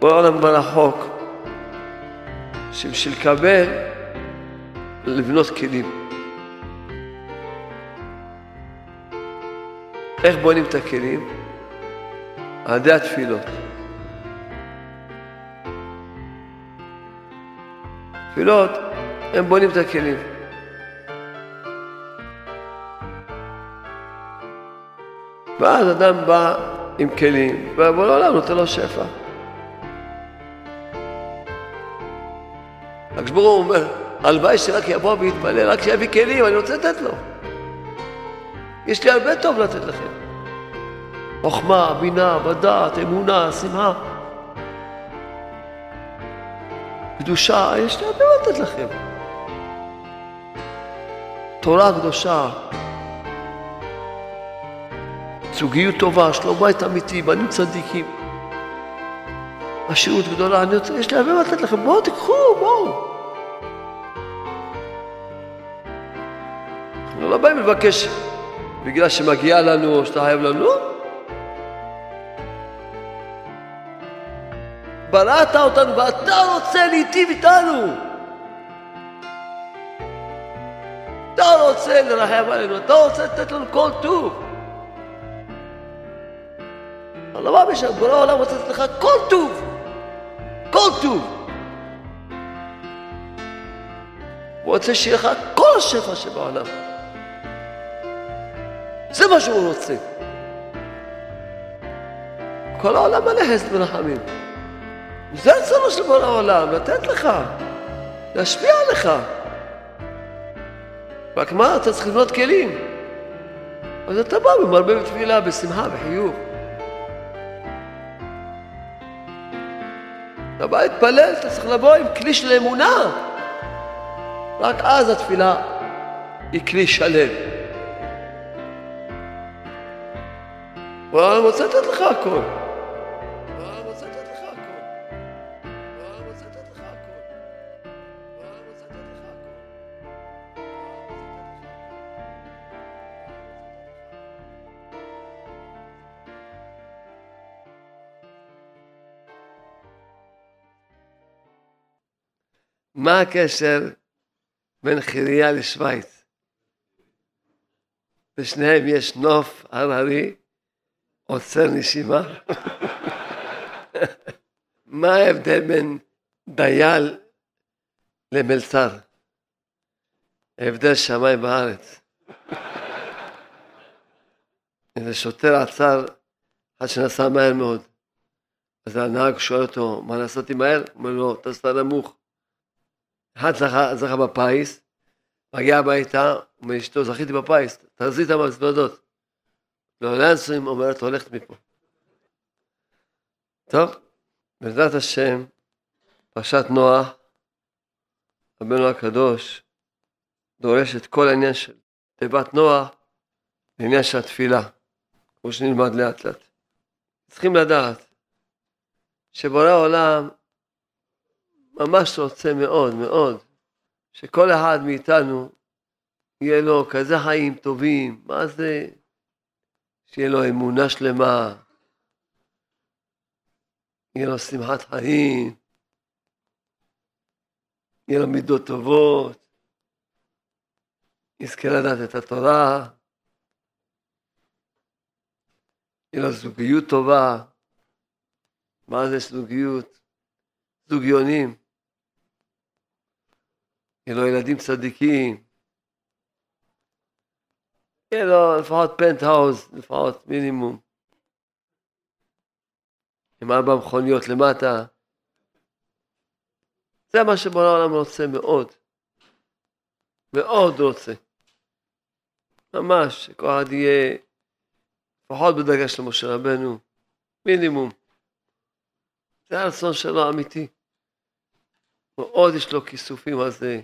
בורא עולם רחוק, שבשביל לקבל, לבנות כלים. איך בונים את הכלים? על ידי התפילות. תפילות, הם בונים את הכלים. ואז אדם בא עם כלים, ובוא לעולם נותן לו שפע. הוא אומר, הלוואי שרק יבוא ויתפלל, רק שיביא כלים, אני רוצה לתת לו. יש לי הרבה טוב לתת לכם. חוכמה, בינה, בדעת, אמונה, שמחה. קדושה, יש לי הרבה לתת לכם. תורה קדושה, זוגיות טובה, שלום בית אמיתי, בנים צדיקים. עשירות גדולה, אני רוצה, יש לי הרבה לתת לכם, בואו תיקחו, בואו. לא באים לבקש בגלל שמגיע לנו או שאתה חייב לנו, לא. בראת אותנו ואתה רוצה להיטיב איתנו. אתה רוצה לרחם עלינו, אתה רוצה לתת לנו כל טוב. אני לא מאמין שבורא העולם רוצה לתת לך כל טוב. כל טוב. הוא רוצה שיהיה לך כל השפע שבעולם. זה מה שהוא רוצה. כל העולם מלא חסד ורחמים. זה הצורך של בורא העולם, לתת לך, להשפיע עליך. רק מה, אתה צריך לבנות כלים. אז אתה בא ומרבה בתפילה, בשמחה, בחיוך. אתה בא להתפלל, אתה צריך לבוא עם כלי של אמונה. רק אז התפילה היא כלי שלם. הוא רוצה לתת לך הכל. מה הקשר בין חירייה לשוויץ? בשניהם יש נוף הררי עוצר נשימה? מה ההבדל בין דייל למלצר? הבדל שמיים בארץ. איזה שוטר עצר עד שנסע מהר מאוד. אז הנהג שואל אותו, מה עם מהר? הוא אומר לו, אתה טסת נמוך. אחד זכה, זכה בפיס, מגיע הביתה, אומר אשתו, זכיתי בפיס, תחזי את המזוודות. לאן שמים אומרת, הולכת מפה. טוב, בעזרת השם, פרשת נוח, רבנו הקדוש, דורש את כל העניין של תיבת נוח, לעניין של התפילה, כמו שנלמד לאט לאט. צריכים לדעת שבורא העולם ממש רוצה מאוד מאוד שכל אחד מאיתנו יהיה לו כזה חיים טובים, מה זה שיהיה לו אמונה שלמה, יהיה לו שמחת חיים, יהיה לו מידות טובות, יזכה לדעת את התורה, יהיה לו זוגיות טובה. מה זה זוגיות? זוגיונים. יהיה לו ילדים צדיקים. יהיה לו לפחות פנטהאוז, לפחות מינימום. עם ארבע מכוניות למטה. זה מה שבורא העולם רוצה מאוד. מאוד רוצה. ממש, שכל אחד יהיה לפחות בדרגה של משה רבנו, מינימום. זה הרצון שלו האמיתי. מאוד יש לו כיסופים על זה.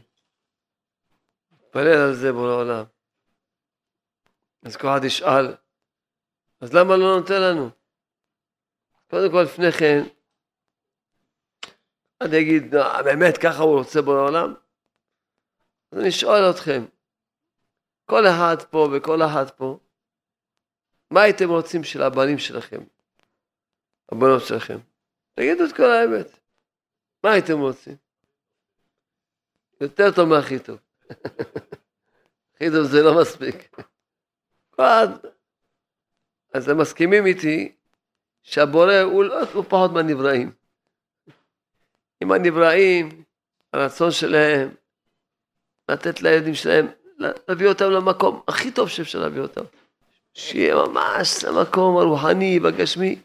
מתפלל על זה בורא עולם. אז כל אחד ישאל, אז למה לא נותן לנו? קודם כל, לפני כן, אני אגיד, באמת ככה הוא רוצה בו לעולם? אז אני שואל אתכם, כל אחד פה וכל אחת פה, מה הייתם רוצים של הבנים שלכם, הבנות שלכם? תגידו את כל האמת. מה הייתם רוצים? יותר טוב מהכי טוב. הכי טוב זה לא מספיק. אז, הם מסכימים איתי שהבורא הוא, לא, הוא פחות מהנבראים. עם הנבראים, הרצון שלהם לתת לילדים שלהם, להביא אותם למקום הכי טוב שאפשר להביא אותם. שיהיה ממש למקום הרוחני והגשמי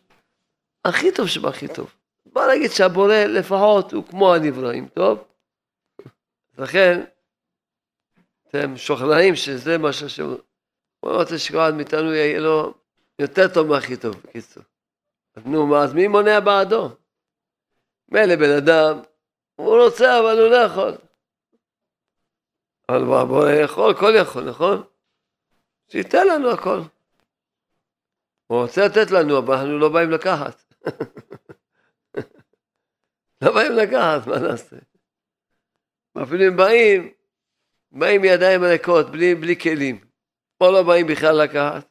הכי טוב שבהכי טוב. בוא נגיד שהבורא לפחות הוא כמו הנבראים, טוב? לכן, אתם שוכנעים שזה מה שהשם... הוא רוצה שכל אחד מאיתנו יהיה לו יותר טוב מהכי טוב, בקיצור. אז נו, מה, אז מי מונע בעדו? מילא בן אדם, הוא רוצה אבל הוא לא יכול. אבל בוא, בוא יכול, כל יכול, נכון? שייתן לנו הכל. הוא רוצה לתת לנו, אבל אנחנו לא באים לקחת. לא באים לקחת, מה נעשה? אפילו אם באים, באים מידיים ריקות, בלי, בלי כלים. או לא באים בכלל לקחת,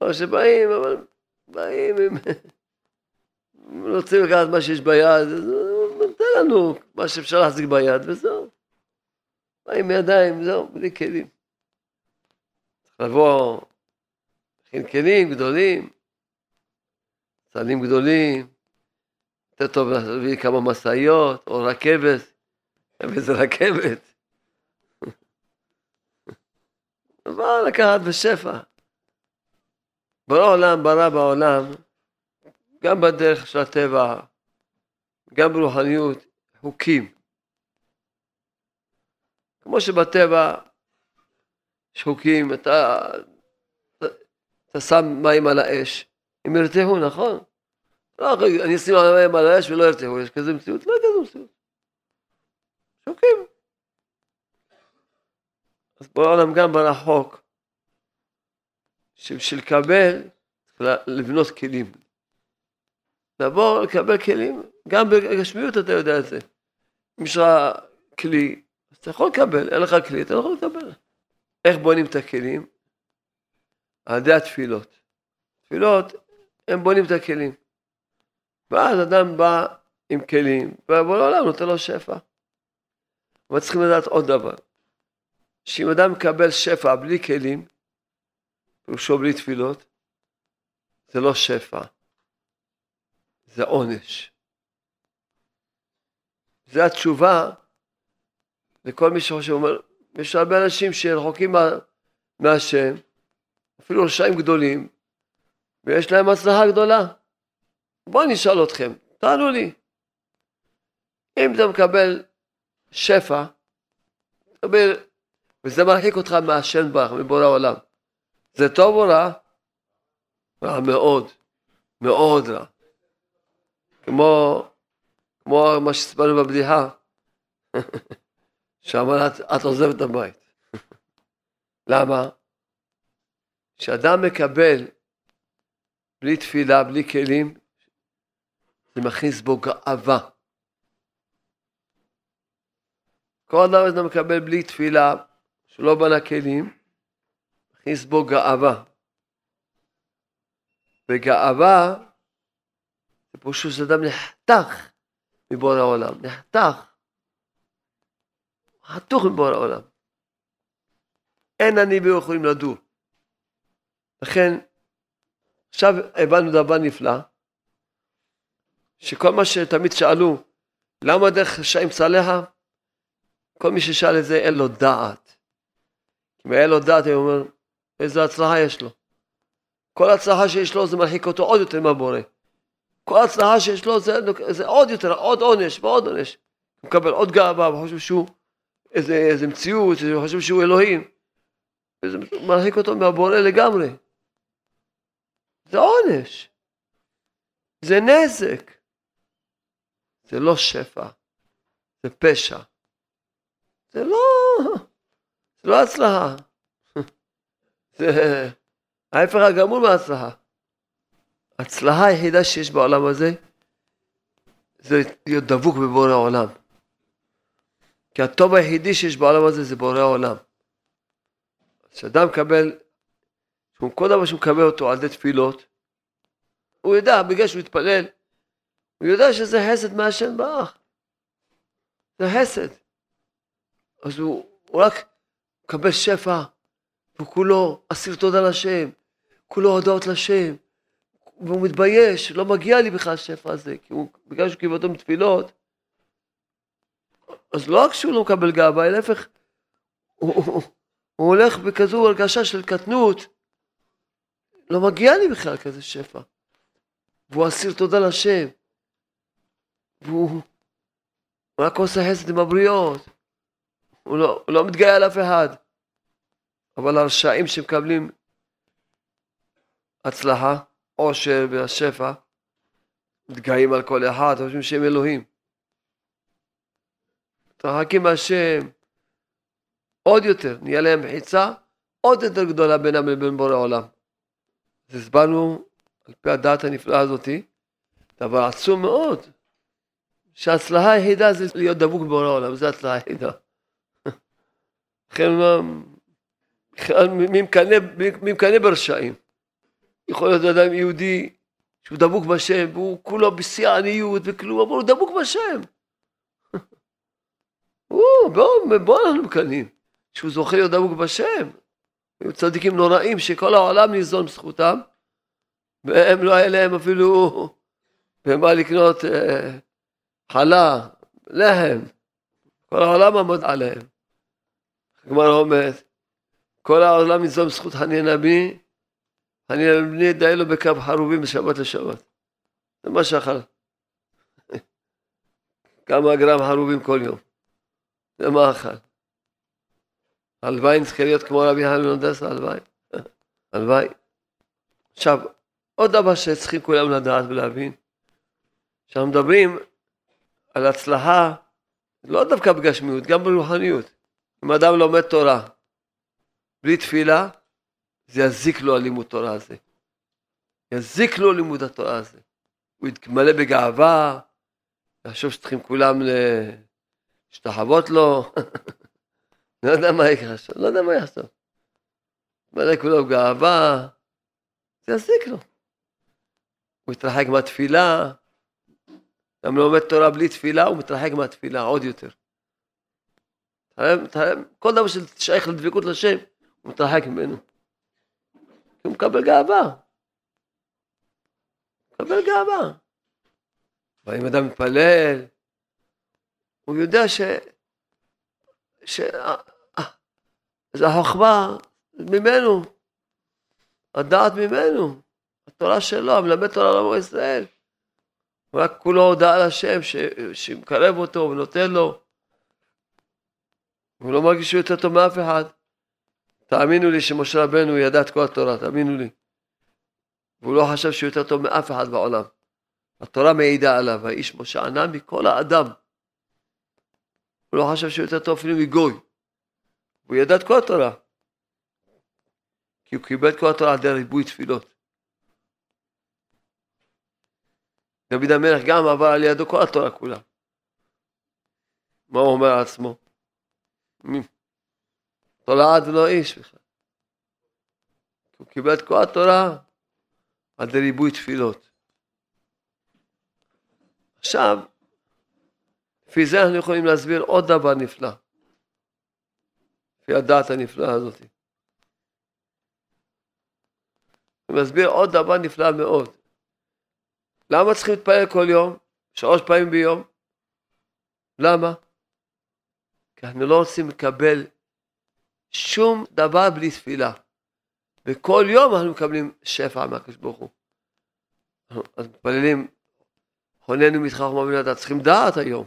או שבאים, אבל באים עם... רוצים לקחת מה שיש ביד, אז תן לנו מה שאפשר להחזיק ביד, וזהו. באים מידיים, זהו, בלי כלים. צריך לבוא, כלים גדולים, סלים גדולים, יותר טוב להביא כמה משאיות, או רכבת, איזה רכבת. אבל לקחת בשפע. ברא עולם ברא בעולם, גם בדרך של הטבע, גם ברוחניות, חוקים. כמו שבטבע יש חוקים, אתה, אתה שם מים על האש, הם ירתחו, נכון? לא, אני אשים מים על האש ולא ירתחו, יש כזה מציאות? לא כזה מציאות. חוקים. אז בעולם גם ברא חוק, שבשביל לקבל, לבנות כלים. לבוא לקבל כלים, גם בגשמיות אתה יודע את זה. אם יש לך כלי, אז אתה יכול לקבל, אין לך כלי, אתה לא יכול לקבל. איך בונים את הכלים? על ידי התפילות. תפילות, הם בונים את הכלים. ואז אדם בא עם כלים, ובוא לעולם נותן לו שפע. אבל צריכים לדעת עוד דבר. שאם אדם מקבל שפע בלי כלים, פירושו בלי תפילות, זה לא שפע, זה עונש. זו התשובה לכל מי שחושב, אומר, יש הרבה אנשים שרחוקים מה, מהשם, אפילו רשעים גדולים, ויש להם הצלחה גדולה. בואו נשאל אתכם, תענו לי. אם אתה מקבל שפע, תקבל וזה מרחיק אותך מהשם ברך, מבורא העולם. זה טוב או רע? רע מאוד, מאוד רע. כמו, כמו מה שהסברנו בבדיחה, שאמר את, את עוזבת את הבית. למה? כשאדם מקבל בלי תפילה, בלי כלים, זה מכניס בו גאווה. כל אדם מקבל בלי תפילה, שלא בנה כלים, מכניס בו גאווה. וגאווה זה פשוט שאדם נחתך מבורא העולם, נחתך, חתוך מבורא העולם. אין אני והוא יכולים לדור. לכן, עכשיו הבנו דבר נפלא, שכל מה שתמיד שאלו, למה דרך רשעים צלחה? כל מי ששאל את זה אין לו דעת. אם היה לו דעת, הוא אומר, איזה הצלחה יש לו. כל הצלחה שיש לו זה מרחיק אותו עוד יותר מהבורא. כל הצלחה שיש לו זה, זה עוד יותר, עוד עונש ועוד עונש. הוא מקבל עוד גאווה וחושב שהוא איזה, איזה מציאות, הוא חושב שהוא אלוהים. וזה מרחיק אותו מהבורא לגמרי. זה עונש. זה נזק. זה לא שפע. זה פשע. זה לא... לא הצלחה. זה ההפך הגמור מהצלחה. ההצלחה היחידה שיש בעולם הזה זה להיות דבוק בבורא העולם. כי הטוב היחידי שיש בעולם הזה זה בורא העולם. כשאדם מקבל, כל דבר שהוא מקבל אותו על ידי תפילות, הוא ידע, בגלל שהוא יתפלל, הוא יודע שזה חסד מהשם באח. זה חסד. אז הוא, הוא רק מקבל שפע, וכולו אסיר תודה לשם, כולו הודעות לשם, והוא מתבייש, לא מגיע לי בכלל השפע הזה, כי הוא, בגלל שהוא קיבל אותו מתפילות, אז לא רק שהוא לא מקבל גאווה, להפך, הוא, הוא, הוא הולך בכזו הרגשה של קטנות, לא מגיע לי בכלל כזה שפע. והוא אסיר תודה לשם. והוא רק עושה חסד עם הבריות. הוא לא, הוא לא מתגאה על אף אחד. אבל הרשעים שמקבלים הצלחה, עושר והשפע, מתגאים על כל אחד, חושבים שהם אלוהים. מתרחקים מהשם עוד יותר, נהיה להם מחיצה עוד יותר גדולה בינם לבין בורא עולם. אז הסברנו על פי הדעת הנפלאה הזאתי, דבר עצום מאוד, שההצלחה היחידה זה להיות דבוק בבורא העולם, זו ההצלחה היחידה. לכן מי מקנא ברשעים? יכול להיות אדם יהודי שהוא דבוק בשם, והוא כולו בשיא העניות וכלום, אבל הוא דבוק בשם. בואו בוא אנחנו מקנאים, שהוא זוכה להיות דבוק בשם. היו צדיקים נוראים שכל העולם ניזון בזכותם, והם לא היה להם אפילו במה לקנות אה, חלה, לחם. כל העולם עמוד עליהם. הגמרא אומרת, כל העולם ניזון בזכות חנין נבי, חנין בני די לו בקו חרובים בשבת לשבת. זה מה שאכל. כמה גרם חרובים כל יום. זה מה אכל. הלוואי נזכה להיות כמו רבי חנין אודסה, הלוואי. הלוואי. עכשיו, עוד דבר שצריכים כולם לדעת ולהבין, כשאנחנו מדברים על הצלחה, לא דווקא בגשמיות, גם ברוחניות. אם אדם לומד תורה בלי תפילה, זה יזיק לו הלימוד תורה הזה. יזיק לו לימוד התורה הזה. הוא יתמלא בגאווה, יחשוב שצריכים כולם להשתחוות לו. לא יודע מה יקרה עכשיו, לא יודע מה יחשוב. מלא כולו בגאווה, זה יזיק לו. הוא מתרחק מהתפילה, גם לומד תורה בלי תפילה, הוא מתרחק מהתפילה עוד יותר. כל דבר ששייך לדבקות לשם, הוא מתרחק ממנו. הוא מקבל גאווה. מקבל גאווה. ואם אדם מתפלל, הוא יודע ש... ש... זה החוכמה ממנו, הדעת ממנו. התורה שלו, המלמד תורה לעמו ישראל. הוא רק כולו הודעה על השם. שמקרב אותו ונותן לו. הוא לא מרגיש שהוא יותר טוב מאף אחד. תאמינו לי שמשה רבנו ידע את כל התורה, תאמינו לי. והוא לא חשב שהוא יותר טוב מאף אחד בעולם. התורה מעידה עליו, האיש משה ענה מכל האדם. הוא לא חשב שהוא יותר טוב אפילו מגוי. הוא ידע את כל התורה. כי הוא קיבל את כל התורה על דרך ריבוי תפילות. דוד המלך גם עבר על ידו כל התורה כולה. מה הוא אומר על עצמו? תולעת ולא איש בכלל. הוא קיבל את כל התורה על ידי ריבוי תפילות. עכשיו, לפי זה אנחנו יכולים להסביר עוד דבר נפלא, לפי הדעת הנפלאה הזאת. אני מסביר עוד דבר נפלא מאוד. למה צריכים להתפלל כל יום? שלוש פעמים ביום? למה? כי אנחנו לא רוצים לקבל שום דבר בלי תפילה. וכל יום אנחנו מקבלים שפע מהקדוש ברוך הוא. אז מתפללים, חוננו מתך חוכמה בלעדה, צריכים דעת היום.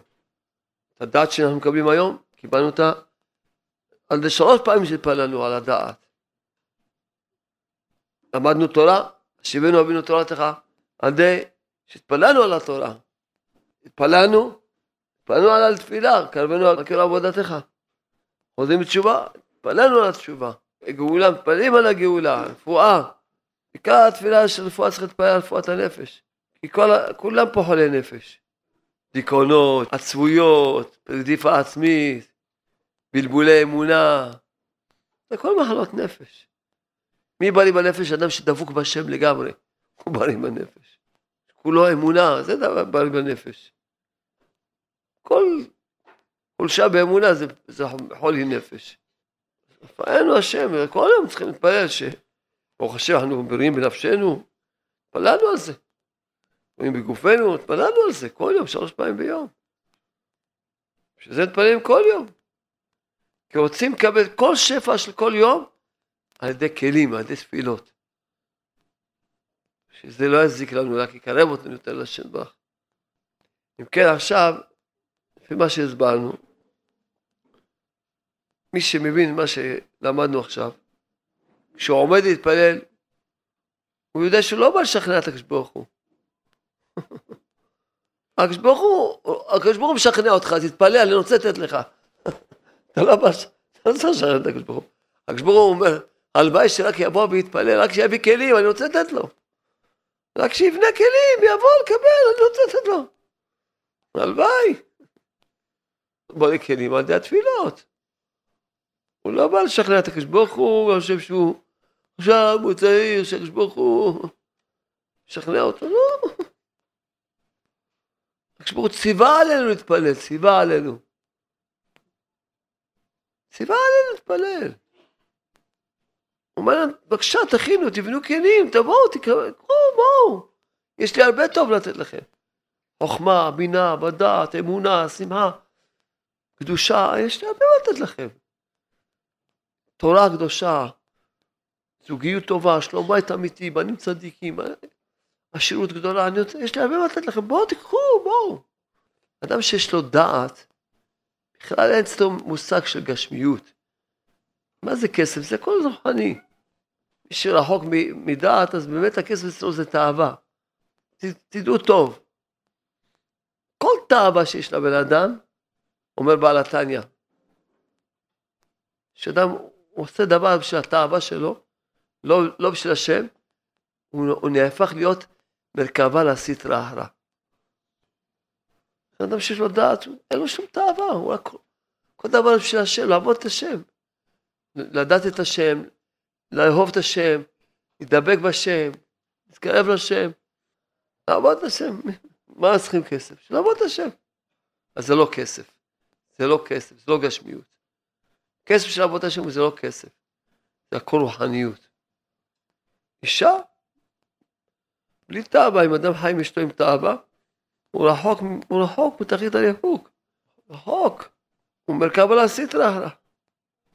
את הדעת שאנחנו מקבלים היום, קיבלנו אותה על ידי שלוש פעמים שהתפללנו על הדעת. למדנו תורה, שיבנו אבינו תורתך, על ידי שהתפללנו על התורה, התפללנו, התפללנו על התפילה, קרבנו על קרב עבודתך. חוזרים בתשובה, התפללנו על התשובה. גאולה, מתפללים על הגאולה, רפואה. עיקר התפילה של רפואה צריך להתפלל על רפואת הנפש. כי כל, כולם פה חולי נפש. דיכאונות, עצבויות, רדיפה עצמית, בלבולי אמונה. זה כל מחלות נפש. מי בריא בנפש? אדם שדבוק בשם לגמרי. הוא בריא בנפש. כולו אמונה, זה דבר בעל בנפש. כל חולשה באמונה זה, זה חולי נפש. רפאנו השם, כל יום צריכים להתפלל שברוך השם אנחנו בריאים בנפשנו, התפללנו על זה. רואים בגופנו, התפללנו על זה כל יום, שלוש פעמים ביום. בשביל זה מתפללים כל יום. כי רוצים לקבל כל שפע של כל יום על ידי כלים, על ידי תפילות. שזה לא יזיק לנו, רק יקרב אותנו יותר לשם ברך. אם כן, עכשיו, לפי מה שהסברנו, מי שמבין מה שלמדנו עכשיו, כשהוא עומד להתפלל, הוא יודע שהוא לא בא לשכנע את. הקדוש ברוך הוא, הקדוש ברוך הוא משכנע אותך, תתפלל, אני רוצה לתת לך. אתה לא בא, אתה לא צריך לשכנע את הקדוש ברוך הוא. הקדוש ברוך הוא אומר, הלוואי שרק יבוא ויתפלל, רק שיביא כלים, אני רוצה לתת לו. רק שיבנה כלים, יבוא לקבל, אני רוצה לתת לו. הלוואי. בוא לכלים על ידי התפילות. הוא לא בא לשכנע את הקדוש ברוך הוא, הוא חושב שהוא עכשיו הוא צעיר, שהקדוש ברוך הוא משכנע אותו, לא. הקדוש ברוך הוא ציווה עלינו להתפלל, ציווה עלינו. ציווה עלינו להתפלל. הוא אומר להם, בבקשה תכינו, תבנו כלים, תבואו, תקראו, בואו. יש לי הרבה טוב לתת לכם. חוכמה, בינה, בדעת, אמונה, שמחה, קדושה, יש לי הרבה לתת לכם. תורה קדושה, זוגיות טובה, שלום בית אמיתי, בנים צדיקים, עשירות גדולה, אני רוצה, יש לי הרבה לתת לכם, בואו תיקחו, בואו. אדם שיש לו דעת, בכלל אין אצלו מושג של גשמיות. מה זה כסף? זה הכל רוחני. מי שרחוק מדעת, אז באמת הכסף אצלו זה תאווה. תדעו טוב. כל תאווה שיש לבן אדם, אומר בעל התניא, שאדם עושה דבר בשביל התאווה שלו, לא, לא בשביל השם, הוא, הוא נהפך להיות מרכבה לסטרא אחרא. אדם שיש לו דעת, אין לו שום תאווה, הוא רק כל דבר בשביל השם, לעבוד את השם. לדעת את השם, לאהוב את השם, להידבק בשם, להתקרב לשם, לעבוד את השם. מה צריכים כסף? לעבוד את השם. אז זה לא כסף. זה לא כסף, זה לא גשמיות. כסף של עבודת השם זה לא כסף, זה הכל רוחניות. אישה, בלי תאווה, אם אדם חי עם אשתו עם תאווה, הוא רחוק, הוא רחוק מתחית הריחוק, רחוק, הוא מרכב על הסטרא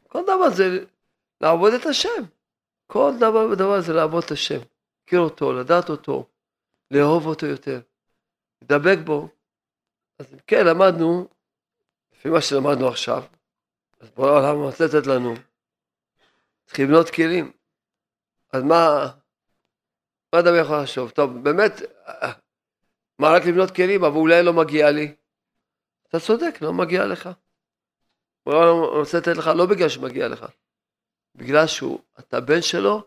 כל דבר זה לעבוד את השם, כל דבר ודבר זה לעבוד את השם, להכיר אותו, לדעת אותו, לאהוב אותו יותר, לדבק בו. אז כן, למדנו, לפי מה שלמדנו עכשיו, אז בורא העולם רוצה לתת לנו, צריך לבנות כלים. אז מה, מה אדם יכול לחשוב? טוב, באמת, מה רק לבנות כלים, אבל אולי לא מגיע לי? אתה צודק, לא מגיע לך. בורא העולם רוצה לתת לך לא בגלל שמגיע לך, בגלל שהוא, אתה בן שלו,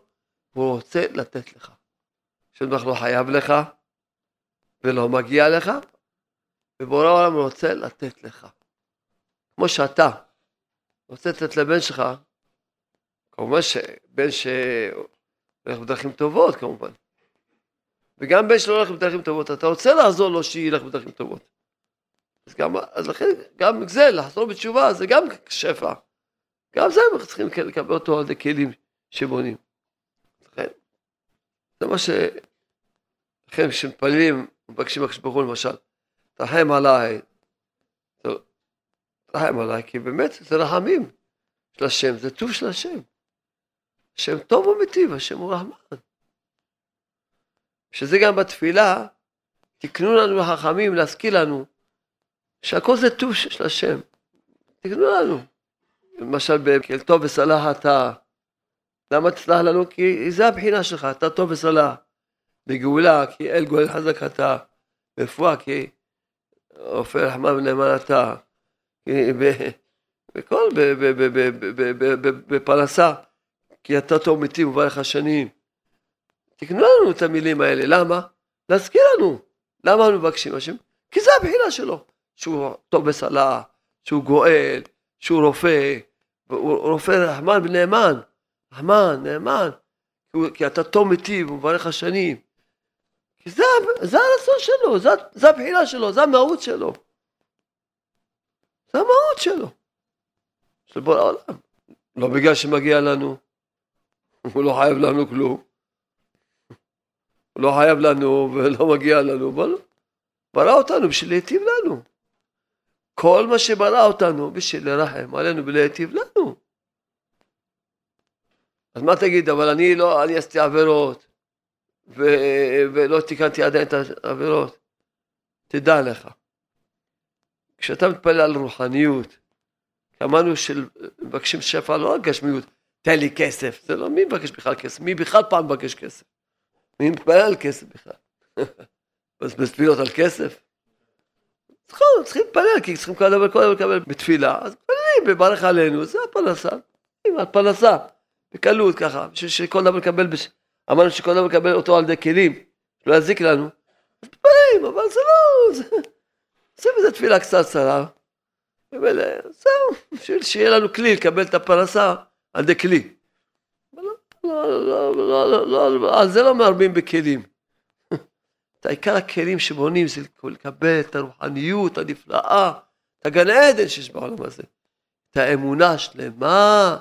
והוא רוצה לתת לך. שבטח לא חייב לך, ולא מגיע לך, ובורא העולם רוצה לתת לך. כמו שאתה רוצה לתת לבן שלך, כמובן שבן שהולך בדרכים טובות כמובן, וגם בן שלא הולך בדרכים טובות, אתה רוצה לעזור לו שילך בדרכים טובות. אז, גם, אז לכן גם זה, לחזור בתשובה, זה גם שפע. גם זה אנחנו צריכים לקבל אותו על כלים שבונים. לכן, זה מה ש... לכן כשמתפללים, מבקשים הקדוש ברוך הוא למשל, תרחם עליי, רחם עליי, כי באמת זה רחמים של השם, זה טוב של השם. השם טוב ומיטיב, השם הוא רחמן. שזה גם בתפילה, תקנו לנו החכמים להזכיר לנו שהכל זה טוב של השם. תקנו לנו. למשל ב"כל טוב וסלח אתה". למה תסלח לנו? כי זה הבחינה שלך, אתה טוב וסלח. בגאולה, כי אל גואל חזק אתה. רפואה, כי רופא רחמן ונאמן אתה. בכל, בפרנסה, כי אתה טוב מיטיב וברך השנים. תקנו לנו את המילים האלה, למה? להזכיר לנו. למה אנחנו מבקשים השם? כי זה הבחינה שלו, שהוא טוב בסלה, שהוא גואל, שהוא רופא, הוא רופא רחמן ונאמן, רחמן, נאמן, כי אתה טוב מיטיב ומברך השנים, כי זה, זה הרצון שלו, זה, זה הבחירה שלו, זה המהות שלו. זה המהות שלו. של בורא העולם. לא בגלל שמגיע לנו, הוא לא חייב לנו כלום. הוא לא חייב לנו ולא מגיע לנו, אבל ברא אותנו בשביל להיטיב לנו. כל מה שברא אותנו בשביל לרחם עלינו ולהיטיב לנו. אז מה תגיד, אבל אני לא, אני עשיתי עבירות ו, ולא תיקנתי עדיין את העבירות. תדע לך, כשאתה מתפלל על רוחניות, אמרנו שמבקשים שפע לא רק גשמיות, תן לי כסף, זה לא, מי מבקש בכלל כסף? מי בכלל פעם מבקש כסף? מי מתפלל על כסף בכלל? אז בתפילות על כסף? צריכים, צריכים להתפלל, כי צריכים כל קודם לקבל בתפילה, אז מתפללים, מברך עלינו, זה הפרנסה. על פרנסה, בקלות ככה, בשביל שכל דבר לקבל, בש... אמרנו שכל דבר לקבל אותו על ידי כלים, שלא יזיק לנו, אז מתפללים, אבל זה לא, זה, זה בזה תפילה קצת צרה. זהו, בשביל שיהיה לנו כלי לקבל את הפרנסה על ידי כלי. על זה לא מרבים בכלים. את העיקר הכלים שבונים זה לקבל את הרוחניות הנפלאה, את הגן עדן שיש בעולם הזה. את האמונה השלמה,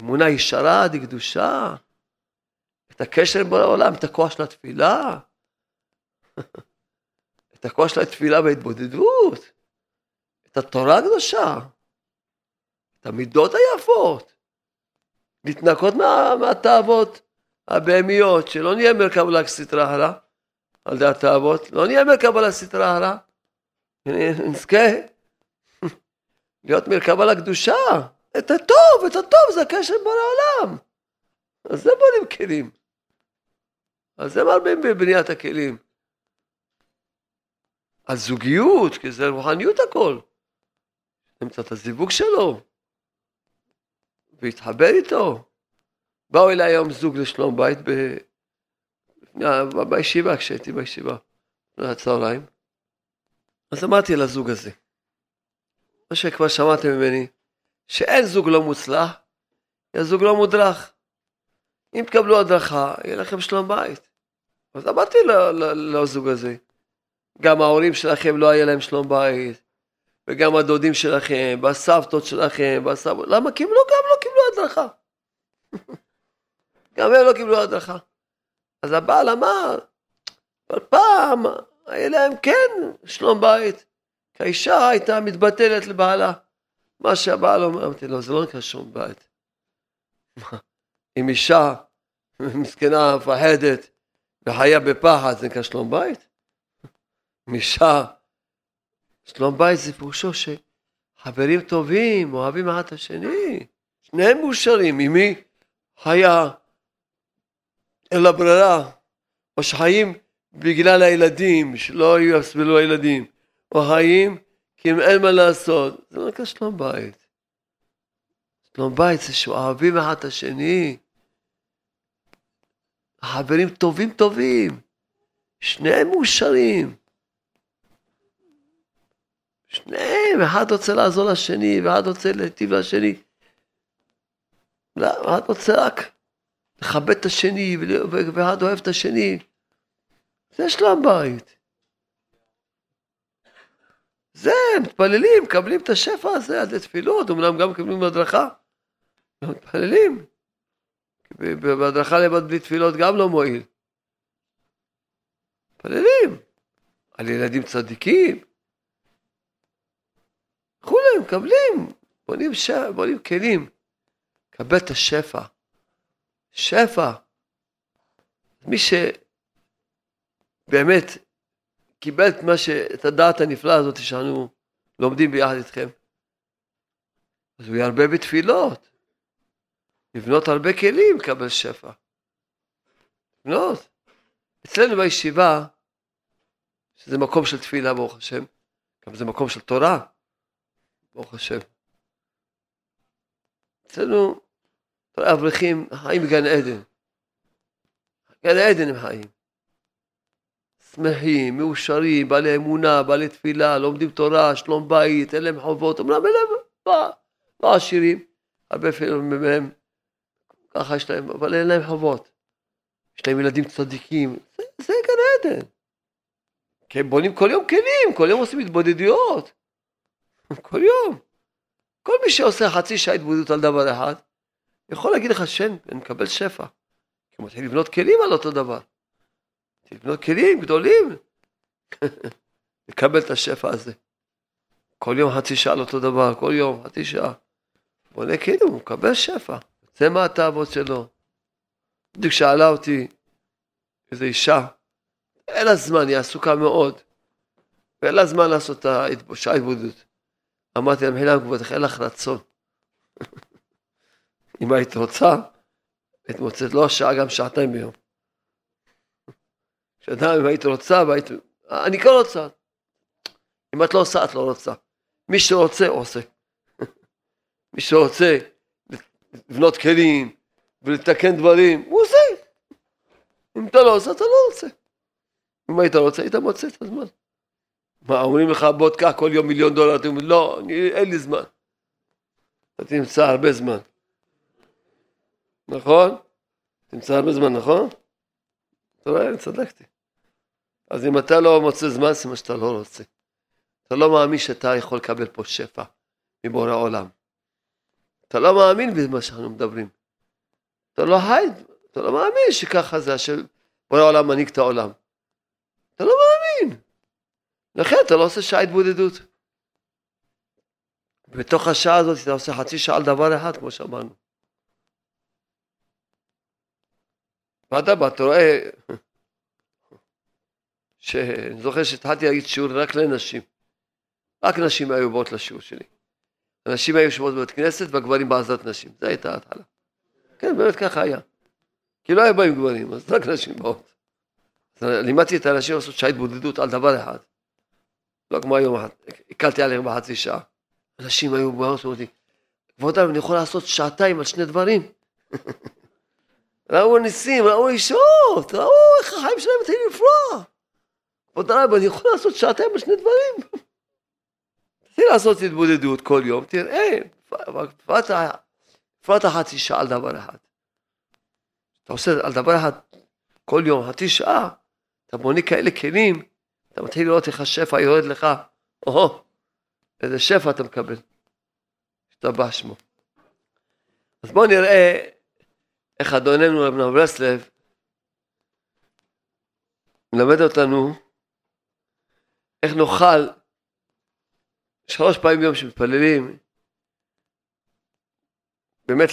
אמונה ישרה דקדושה, את הקשר עם העולם, את הכוח של התפילה, את הכוח של התפילה בהתבודדות, את התורה הקדושה, את המידות היפות, להתנקות מה, מהתאוות הבהמיות, שלא נהיה מרכב לה סטרה הרע, על דעת התאוות, לא נהיה מרכב לה סטרה הרע, נזכה להיות מרכב על הקדושה, את הטוב, את הטוב זה הקשר בין העולם. אז זה בונים כלים. אז זה מרבים בבניית הכלים. הזוגיות, כי זה רוחניות הכל. נמצא את הזיווג שלו, והתחבר איתו. באו אליי היום זוג לשלום בית ב... בישיבה, כשהייתי בישיבה, הצהריים. אז אמרתי לזוג הזה, מה שכבר שמעתם ממני, שאין זוג לא מוצלח, יהיה זוג לא מודרך. אם תקבלו הדרכה, יהיה לכם שלום בית. אז אמרתי לזוג הזה, גם ההורים שלכם לא היה להם שלום בית, וגם הדודים שלכם, והסבתות שלכם, והסבתות, למה? כי הם לא, גם לא קיבלו הדרכה. גם הם לא קיבלו הדרכה. אז הבעל אמר, אבל פעם היה להם כן שלום בית, כי האישה הייתה מתבטלת לבעלה. מה שהבעל אומר, אמרתי לו, זה לא נקרא שלום בית. אם אישה מסכנה, מפחדת, וחיה בפחד, זה נקרא שלום בית? אישה שלום בית זה פירושו שחברים טובים, אוהבים אחד את השני, שניהם מאושרים, ממי היה? אין לה ברירה, או שחיים בגלל הילדים, שלא יסבלו הילדים, או חיים כי אם אין מה לעשות, זה לא נקרא שלום בית. שלום בית זה שאוהבים אחד את השני, חברים טובים טובים, שניהם מאושרים. שניהם, אחד רוצה לעזור לשני, ואחד רוצה להיטיב לשני. לא, אחד רוצה רק לכבד את השני, ואחד אוהב את השני. זה שלום בית. זה, מתפללים, מקבלים את השפע הזה על תפילות, אמנם גם מקבלים הדרכה. מתפללים. בהדרכה לבד בלי תפילות גם לא מועיל. מתפללים. על ילדים צדיקים. מקבלים, בונים, ש... בונים כלים, קבל את השפע. שפע. מי שבאמת קיבל את, ש... את הדעת הנפלאה הזאת שאנו לומדים ביחד איתכם, אז הוא ירבה בתפילות, לבנות הרבה כלים, לקבל שפע. לבנות. אצלנו בישיבה, שזה מקום של תפילה ברוך השם, גם זה מקום של תורה, ברוך השם. אצלנו אברכים חיים בגן עדן. גן עדן הם חיים. שמחים, מאושרים, בעלי אמונה, בעלי תפילה, לומדים תורה, שלום בית, אין להם חובות, אמנם אין להם, לא, לא עשירים, הרבה פעמים מהם, ככה יש להם, אבל אין להם חובות. יש להם ילדים צדיקים, זה, זה גן עדן. כי הם בונים כל יום כלים, כל יום עושים התבודדויות. כל יום. כל מי שעושה חצי שעה התבודדות על דבר אחד, יכול להגיד לך שאני מקבל שפע. כי מתחיל לבנות כלים על אותו דבר. לבנות כלים גדולים. לקבל את השפע הזה. כל יום חצי שעה על אותו דבר, כל יום חצי שעה. בונה כלים, הוא מקבל שפע. זה מה התאוות שלו. בדיוק שאלה אותי איזו אישה, אין לה זמן, היא עסוקה מאוד, ואין לה זמן לעשות את השעה התבודדות. אמרתי לה, מחילה מכבודך, אין לך רצון. אם היית רוצה, היית מוצאת לא שעה, גם שעתיים ביום. כשאדם, אם היית רוצה, והיית... אני כן רוצה. אם את לא עושה, את לא רוצה. מי שרוצה, עושה. מי שרוצה לבנות כלים ולתקן דברים, הוא עושה. אם אתה לא עושה, אתה לא רוצה. אם היית רוצה, היית מוצא את הזמן. מה, אומרים לך, בוא תקח כל יום מיליון דולר, אתה אומר, לא, אני, אין לי זמן. אתה תמצא הרבה זמן. נכון? תמצא הרבה זמן, נכון? אתה רואה, אני צדקתי. אז אם אתה לא מוצא זמן, זה מה שאתה לא רוצה. אתה לא מאמין שאתה יכול לקבל פה שפע מבורא עולם. אתה לא מאמין במה שאנחנו מדברים. אתה לא הייד, אתה לא מאמין שככה זה שבורא עולם מנהיג את העולם. אתה לא מאמין. לכן אתה לא עושה שעה התבודדות. בתוך השעה הזאת אתה עושה חצי שעה על דבר אחד, כמו שאמרנו. ואתה אתה רואה, שאני זוכר שהתחלתי להגיד שיעור רק לנשים. רק נשים היו באות לשיעור שלי. הנשים היו יושבות בבית כנסת והגברים בעזרת נשים. זו הייתה ההתחלה. כן, באמת ככה היה. כי לא היו באים גברים, אז רק נשים באות. לימדתי את האנשים לעשות שעה התבודדות על דבר אחד. לא כמו היום, הקלתי עליהם בחצי שעה. אנשים היו באות ואומרים לי, כבוד הרב, אני יכול לעשות שעתיים על שני דברים? ראו ניסים, ראו אישות, ראו איך החיים שלהם מתחילים לפרוע. כבוד הרב, אני יכול לעשות שעתיים על שני דברים? תתחיל לעשות התבודדות כל יום, תראה, בפרט החצי שעה על דבר אחד. אתה עושה על דבר אחד כל יום, חצי שעה, אתה בונה כאלה כלים, אתה מתחיל לראות איך השפע יורד לך, או, איזה שפע אתה מקבל. השתבח שמו. אז בואו נראה איך אדוננו רב נב ברסלב מלמד אותנו איך נוכל שלוש פעמים ביום שמתפללים באמת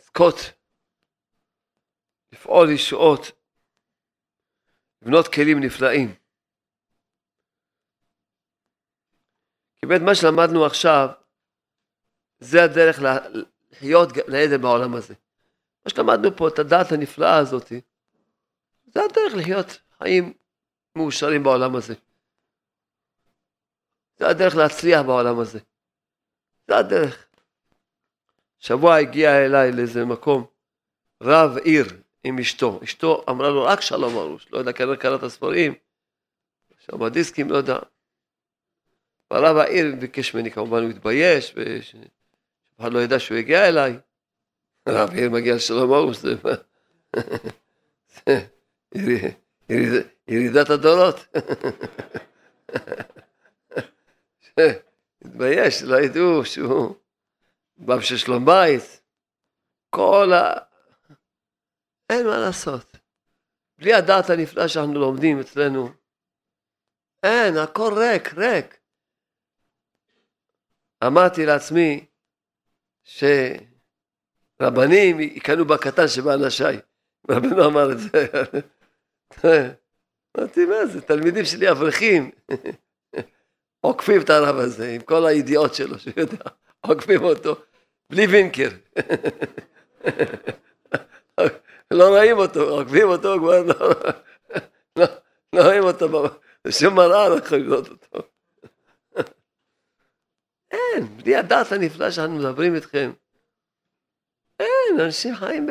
לזכות, לפעול ישועות, לבנות כלים נפלאים. כי באמת מה שלמדנו עכשיו, זה הדרך לחיות גן עדן בעולם הזה. מה שלמדנו פה, את הדעת הנפלאה הזאת, זה הדרך לחיות חיים מאושרים בעולם הזה. זה הדרך להצליח בעולם הזה. זה הדרך. שבוע הגיע אליי לאיזה מקום, רב עיר עם אשתו. אשתו אמרה לו רק שלום ארוש, לא יודע, כנראה קרא את הספרים, שם הדיסקים, לא יודע. והרב העיר ביקש ממני, כמובן הוא התבייש, ושאף אחד לא ידע שהוא הגיע אליי. רב עיר מגיע לשלום ארוש, זה? ירידת הדורות. התבייש, לא ידעו שהוא בא בשביל שלום בית. כל ה... אין מה לעשות. בלי הדעת הנפלא שאנחנו לומדים אצלנו, אין, הכל ריק, ריק. אמרתי לעצמי שרבנים יקנו בקטן שבאנשיי. רבנו אמר את זה. אמרתי, מה זה, תלמידים שלי אברכים. עוקפים את הרב הזה עם כל הידיעות שלו, שהוא יודע, עוקפים אותו, בלי וינקר. לא רואים אותו, עוקפים אותו, כבר לא, לא, לא רואים אותו, בשום מראה לא לראות אותו. אין, בלי הדעת הנפלא שאנחנו מדברים איתכם. אין, אנשים חיים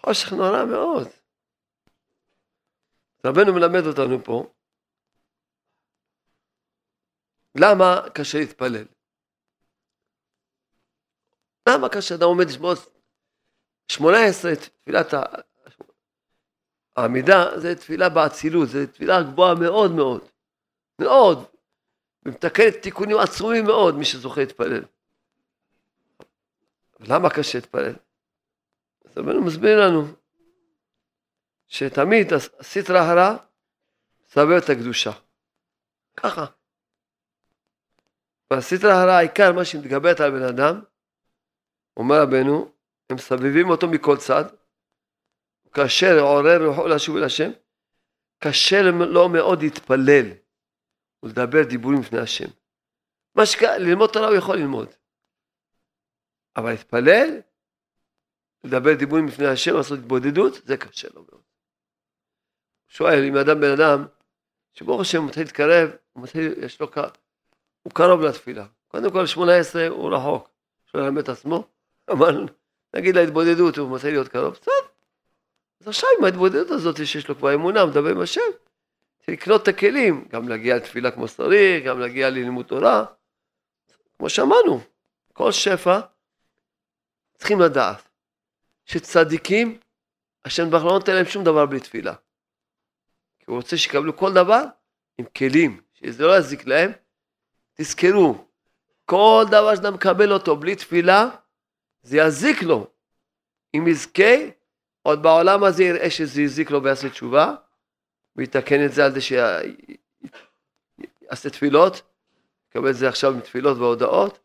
בחושך נורא מאוד. רבנו מלמד אותנו פה, למה קשה להתפלל? למה קשה? אדם עומד לשמוע 18, תפילת העמידה, זה תפילה באצילות, זה תפילה גבוהה מאוד מאוד, מאוד, ומתקנת תיקונים עצומים מאוד, מי שזוכה להתפלל. למה קשה להתפלל? אז רבנו מסביר לנו שתמיד הסטרא הרע סבר את הקדושה. ככה. והסטרא הרע, העיקר מה שמתגברת על בן אדם, אומר רבנו, הם מסבבים אותו מכל צד, כאשר עורר רוחו לשוב אל השם, קשה לו מאוד להתפלל ולדבר דיבורים לפני השם. מה שקרה, ללמוד תורה הוא יכול ללמוד. אבל להתפלל, לדבר דיבורים לפני השם, לעשות התבודדות, זה קשה לו מאוד. שואל אם אדם בן אדם, שברוך השם מתחיל להתקרב, הוא מתחיל, יש לו, הוא קרוב לתפילה. קודם כל 18 הוא רחוק, שואל ללמד את עצמו, אבל נגיד להתבודדות הוא מתחיל להיות קרוב, בסדר. אז עכשיו עם ההתבודדות הזאת שיש לו כבר אמונה, מדבר עם השם, לקנות את הכלים, גם להגיע לתפילה כמו שצריך, גם להגיע ללימוד תורה. כמו שאמרנו, כל שפע צריכים לדעת שצדיקים, השם ברוך לא נותן להם שום דבר בלי תפילה. כי הוא רוצה שיקבלו כל דבר עם כלים, שזה לא יזיק להם. תזכרו, כל דבר שאתה מקבל אותו בלי תפילה, זה יזיק לו. אם יזכה, עוד בעולם הזה יראה שזה יזיק לו ויעשה תשובה, ויתקן את זה על זה שיעשה תפילות, יקבל את זה עכשיו מתפילות והודעות,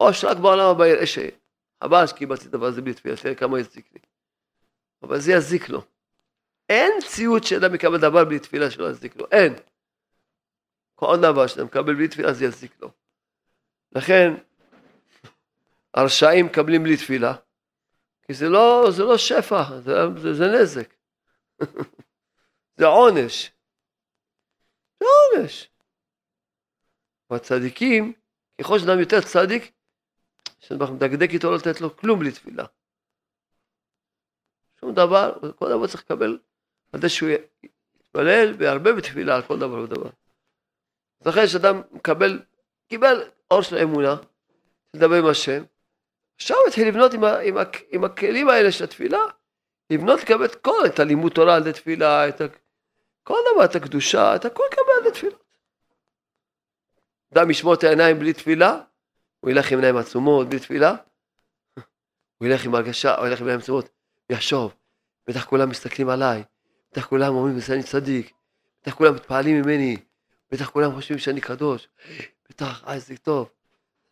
או שרק בעולם הבא יראה שחבל שקיבלתי דבר הזה בלי תפילה, תראה כמה יזיק לי. אבל זה יזיק לו. אין ציוד שאדם מקבל דבר בלי תפילה שלא יזיק לו, אין. כל דבר שאתה מקבל בלי תפילה זה יזיק לו. לכן, הרשעים מקבלים בלי תפילה, כי זה לא, זה לא שפע, זה, זה, זה נזק. זה עונש. זה עונש. והצדיקים, ככל שאדם יותר צדיק, שאנחנו מדקדק איתו לא לתת לו כלום בלי תפילה. שום דבר, כל דבר צריך לקבל על זה שהוא יתפלל וירבה בתפילה על כל דבר ודבר. אז לכן שאדם מקבל, קיבל אור של האמונה, לדבר עם השם, עכשיו התחיל לבנות עם, ה, עם, ה, עם הכלים האלה של התפילה, לבנות לקבל את כל, את הלימוד תורה על ידי תפילה, את ה, כל דבר, את הקדושה, את הכל לקבל על ידי תפילות. אדם ישמור את העיניים בלי תפילה, הוא ילך עם עיניים עצומות בלי תפילה, הוא ילך עם הרגשה, הוא ילך עם עיניים עצומות, יחשוב, בטח כולם מסתכלים עליי, בטח כולם אומרים שאני צדיק, בטח כולם מתפעלים ממני, בטח כולם חושבים שאני קדוש, בטח, אה, זה טוב.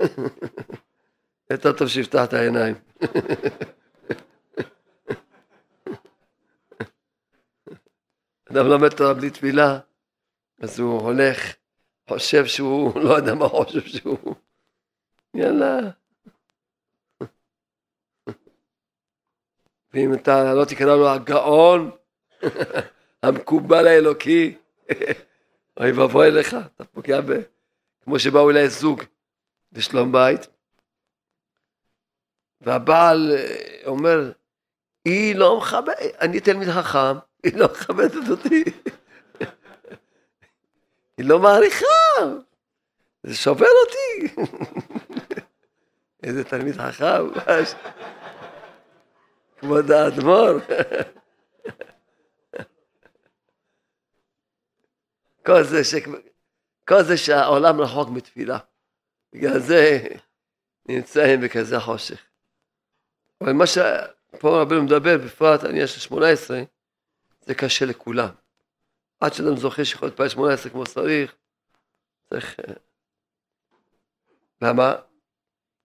יותר טוב שיפתח את העיניים. אדם לומד תורה בלי תפילה, אז הוא הולך, חושב שהוא, לא יודע מה חושב שהוא, יאללה. ואם אתה לא תקרא לו הגאון, המקובל האלוקי, אוי ואבוי לך, אתה פוגע ב... כמו שבאו אליי זוג בשלום בית, והבעל אה, אומר, היא לא מכבדת, אני תלמיד חכם, היא לא מכבדת אותי. היא לא מעריכה, זה שובר אותי. איזה תלמיד חכם, כבוד האדמו"ר. כל זה, ש... כל זה שהעולם רחוק מתפילה. בגלל זה נמצאים בכזה חושך. אבל מה שפה רבנו מדבר, בפרט על עניין של שמונה עשרה, זה קשה לכולם. עד שאדם זוכה שיכול להתפלל שמונה עשרה כמו שצריך, צריך... אה, למה?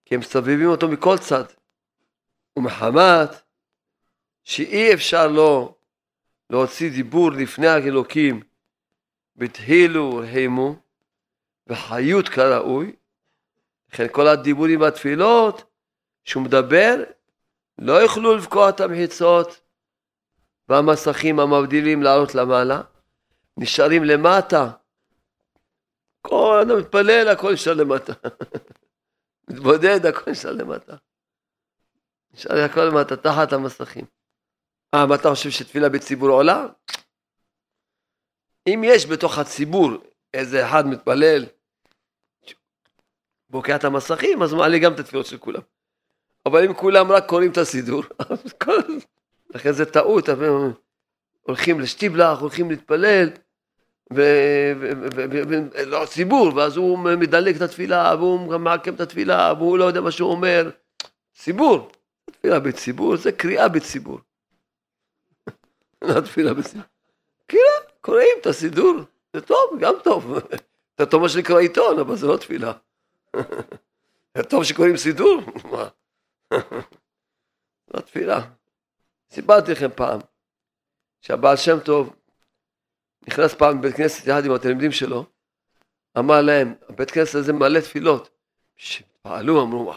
כי הם מסבבים אותו מכל צד. ומחמת שאי אפשר לו להוציא דיבור לפני האלוקים בתהילו הימו וחיות כראוי, לכן כל הדיבורים והתפילות שהוא מדבר לא יוכלו לבקוע את המחיצות והמסכים המבדילים לעלות למעלה, נשארים למטה. כל אדם מתפלל, הכל נשאר למטה. מתבודד, הכל נשאר למטה. נשאר הכל למטה, תחת המסכים. אה, מה אתה חושב שתפילה בציבור עולה? אם יש בתוך הציבור איזה אחד מתפלל, בוקע את המסכים, אז מעלה גם את התפילות של כולם. אבל אם כולם רק קוראים את הסידור, לכן זה טעות, הולכים לשטיבלח, הולכים להתפלל, ולא ציבור, ואז הוא מדלג את התפילה, והוא מעכב את התפילה, והוא לא יודע מה שהוא אומר. ציבור, תפילה בציבור זה קריאה בציבור. לא תפילה בציבור. קריאה, קוראים את הסידור, זה טוב, גם טוב. זה טוב מה שנקרא עיתון, אבל זה לא תפילה. זה טוב שקוראים סידור, מה? לא תפילה. סיפרתי לכם פעם, שהבעל שם טוב נכנס פעם לבית כנסת יחד עם התלמידים שלו, אמר להם, הבית כנסת הזה מלא תפילות. פעלו, אמרו,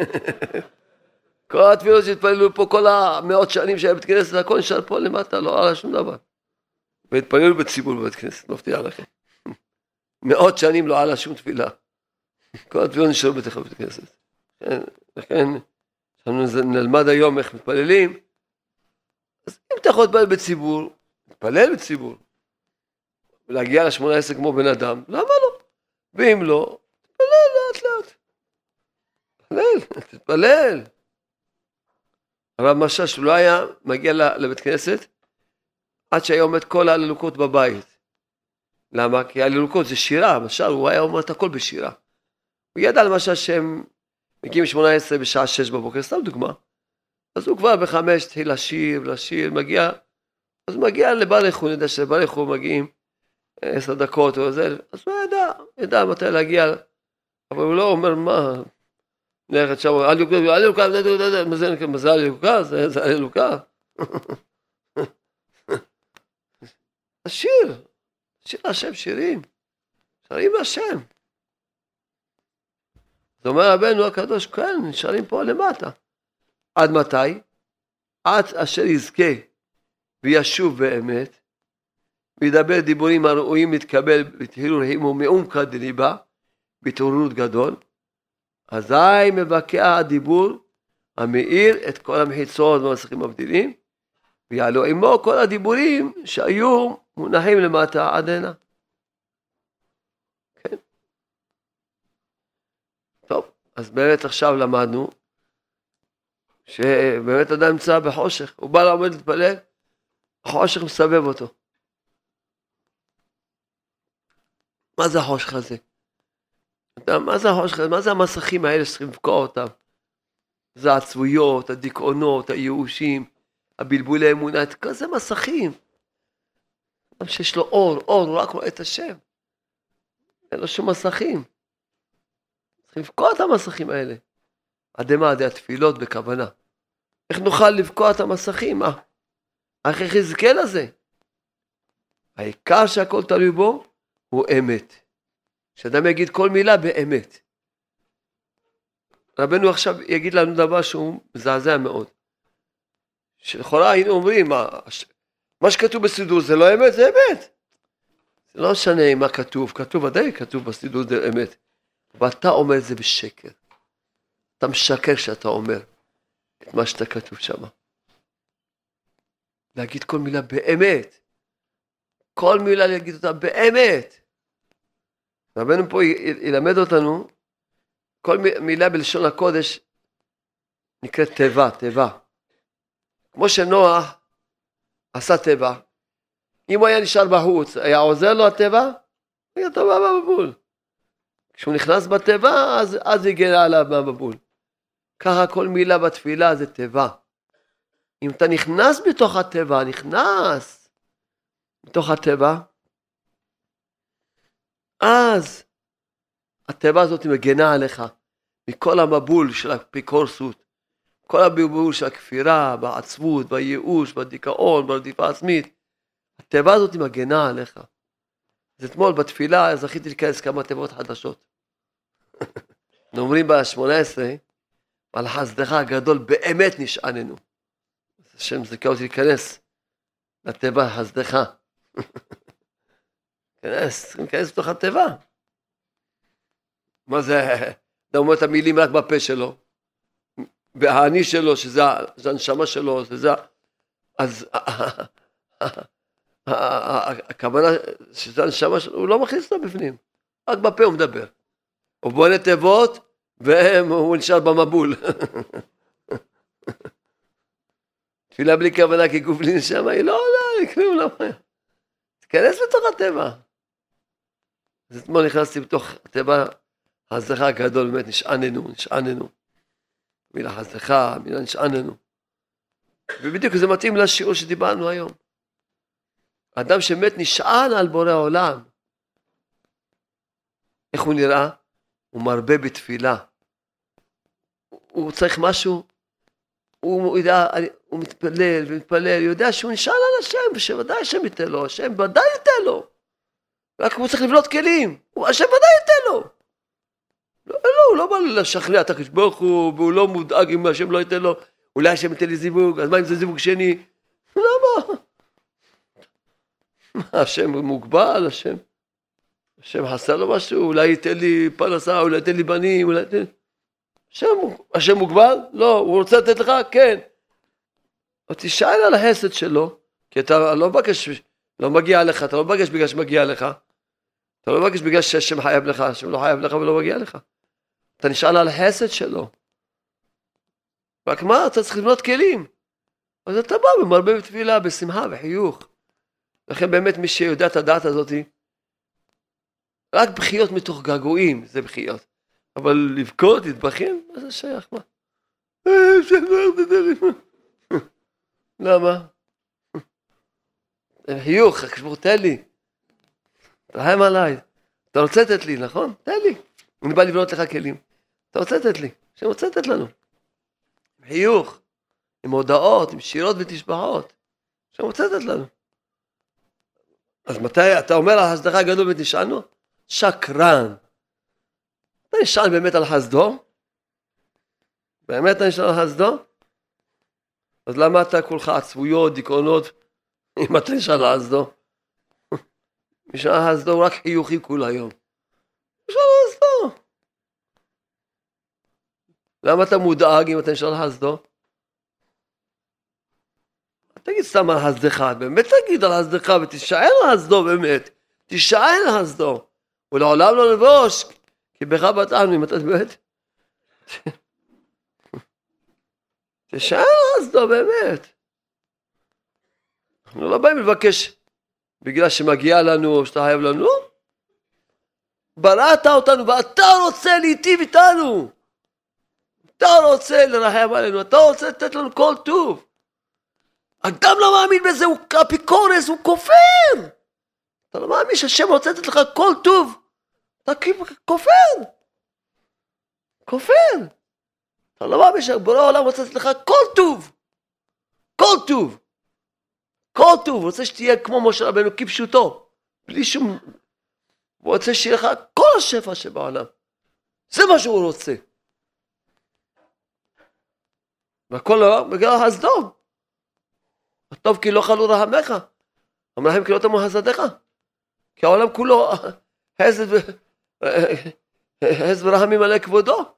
המאות שנים הכל לא בציבור בבית כנסת, לכם. מאות שנים לא עלה שום תפילה. כל התפילות נשארו בתוך בית כנסת. כן, לכן, נלמד היום איך מתפללים, אז אם אתה יכול להתפלל בציבור, תתפלל בציבור. ולהגיע לשמונה עשרה כמו בן אדם, למה לא? ואם לא, תתפלל לאט לאט. תתפלל, תתפלל. הרב משש לא היה מגיע לבית כנסת עד שהיה עומד כל ההללוקות בבית. למה? כי ההללוקות זה שירה, למשל הוא היה אומר את הכל בשירה. הוא ידע למשל שהם מגיעים 18 בשעה 6 בבוקר, סתם דוגמה. אז הוא כבר בחמש התחיל לשיר, לשיר, מגיע, אז מגיע לברך, הוא יודע שלברך הוא מגיעים עשר דקות או זה, אז הוא ידע, ידע מתי להגיע, אבל הוא לא אומר מה, ללכת שם, אל יוקה, אל יוקה, מה זה אל יוקה? זה אל יוקה. השיר, שיר השם שירים, שרים להשם. אז אומר רבנו הקדוש, כן, נשארים פה למטה. עד מתי? עד אשר יזכה וישוב באמת, וידבר דיבורים הראויים להתקבל בתהילול הימו מעומקא דליבה, בהתעוררות גדול, אזי מבקע הדיבור המאיר את כל המחיצות והמסכים המבדילים, ויעלו עמו כל הדיבורים שהיו מונחים למטה עד הנה. כן. טוב, אז באמת עכשיו למדנו שבאמת אדם נמצא בחושך, הוא בא לעמוד להתפלל, החושך מסבב אותו. מה זה החושך הזה? מה זה החושך הזה? מה זה המסכים האלה שצריכים לבקוע אותם? זה העצבויות, הדיכאונות, הייאושים, הבלבולי אמונה, כל זה מסכים. אדם שיש לו אור, אור, הוא רק רואה את השם. אין לו שום מסכים. צריכים לבקוע את המסכים האלה. עדי מה? עדי התפילות בכוונה. איך נוכל לבקוע את המסכים? מה? איך יחזקאל לזה? העיקר שהכל תלוי בו הוא אמת. שאדם יגיד כל מילה באמת. רבנו עכשיו יגיד לנו דבר שהוא מזעזע מאוד. שלכאורה היינו אומרים, מה, שכתוב בסידור זה לא אמת, זה אמת. זה לא משנה מה כתוב, כתוב ודאי כתוב בסידור זה אמת. ואתה אומר את זה בשקר. אתה משקר כשאתה אומר את מה שאתה כתוב שם. להגיד כל מילה באמת. כל מילה להגיד אותה באמת. רבנו פה ילמד אותנו, כל מילה בלשון הקודש נקראת תיבה, תיבה. כמו שנוח עשה תיבה, אם הוא היה נשאר בחוץ, היה עוזר לו התיבה? היה טובה במבול. כשהוא נכנס בתיבה, אז, אז הגנה עליו מהמבול. ככה כל מילה בתפילה זה תיבה. אם אתה נכנס בתוך התיבה, נכנס בתוך התיבה, אז התיבה הזאת מגנה עליך מכל המבול של האפיקורסות, כל הבלבול של הכפירה, בעצבות, בייאוש, בדיכאון, ברדיפה עצמית. התיבה הזאת מגנה עליך. אז אתמול בתפילה זכיתי להיכנס כמה תיבות חדשות. אומרים ב-18, על חסדך הגדול באמת נשעננו. השם זכה אותי להיכנס לתיבה חסדך. להיכנס, צריכים להיכנס לתוך התיבה. מה זה, אתה אומר את המילים רק בפה שלו, והאני שלו, שזה הנשמה שלו, שזה, אז הכוונה שזה הנשמה שלו, הוא לא מכניס אותה בפנים. רק בפה הוא מדבר. הוא בונה תיבות, והוא נשאר במבול. תפילה בלי כוונה כגוף בלי נשמה, היא לא עולה, היא כלום לא... תיכנס לתוך הטבע. אז אתמול נכנסתי בתוך הטבע, הזכה הגדול, באמת נשעננו, נשעננו. מילה חסדך, מילה נשעננו. ובדיוק זה מתאים לשיעור שדיברנו היום. אדם שמת נשען על בורא עולם. איך הוא נראה? הוא מרבה בתפילה. הוא צריך משהו, הוא יודע, הוא מתפלל ומתפלל, הוא יודע שהוא נשאל על השם, ושוודאי השם ייתן לו, השם ודאי ייתן לו. רק הוא צריך לבנות כלים, השם ודאי ייתן לו. לא, לא, הוא לא בא לשכנע את הקדוש ברוך הוא, והוא לא מודאג אם השם לא ייתן לו, אולי השם ייתן לי זיווג, אז מה אם זה זיווג שני? למה? מה, השם מוגבל, השם? השם חסר לו משהו, אולי ייתן לי פרנסה, אולי ייתן לי בנים, אולי ייתן... השם, השם מוגבל? לא, הוא רוצה לתת לך? כן. אז תשאל על החסד שלו, כי אתה לא מבקש, לא מגיע לך, אתה לא מבקש בגלל שמגיע לך. אתה לא מבקש בגלל שהשם חייב לך, השם לא חייב לך ולא מגיע לך. אתה נשאל על החסד שלו. רק מה, אתה צריך לבנות כלים. אז אתה בא ומרבה בתפילה, בשמחה, וחיוך. לכן באמת מי שיודע את הדעת הזאתי, רק בחיות מתוך געגועים זה בחיות. אבל לבכות, להתבכיין, מה זה שייך? מה? למה? חיוך, תן לי. תרחם עליי. אתה רוצה לתת לי, נכון? תן לי. אני בא לבנות לך כלים. אתה רוצה לתת לי. השם רוצה לתת לנו. חיוך, עם הודעות, עם שירות ותשבחות. השם רוצה לתת לנו. אז מתי אתה אומר על הסדרה הגדול ותשענו? שקרן. אתה נשען באמת על חסדו? באמת אתה נשען על חסדו? אז למה אתה כולך עצבויות, דיכאונות, אם אתה נשען על חסדו? נשען על חסדו רק חיוכים כל היום. על חסדו. למה אתה מודאג אם אתה נשען על חסדו? תגיד סתם על חסדך, באמת תגיד על חסדך ותשען על חסדו באמת. תשען על חסדו. ולעולם לא נבוש, כי בך בטענו, אם אתה באמת... תשאל אז לא באמת. אנחנו לא באים לבקש בגלל שמגיע לנו או שאתה חייב לנו. בראת אותנו ואתה רוצה להיטיב איתנו. אתה רוצה לרחם עלינו, אתה רוצה לתת לנו כל טוב. אדם לא מאמין בזה, הוא אפיקורס, הוא כופר. אתה לא מאמין שהשם רוצה לתת לך כל טוב. אתה כופר. כופר. אתה לא מאמין שבורא העולם רוצה לתת לך כל טוב. כל טוב. כל טוב. הוא רוצה שתהיה כמו משה רבנו כפשוטו. בלי שום... הוא רוצה שיהיה לך כל השפע שבעולם. זה מה שהוא רוצה. והכל לא בגלל הסדום. הטוב כי לא חלו רחמך. המלאכים כי לא תמו חסדיך. כי העולם כולו חסד ורחמים מלא כבודו.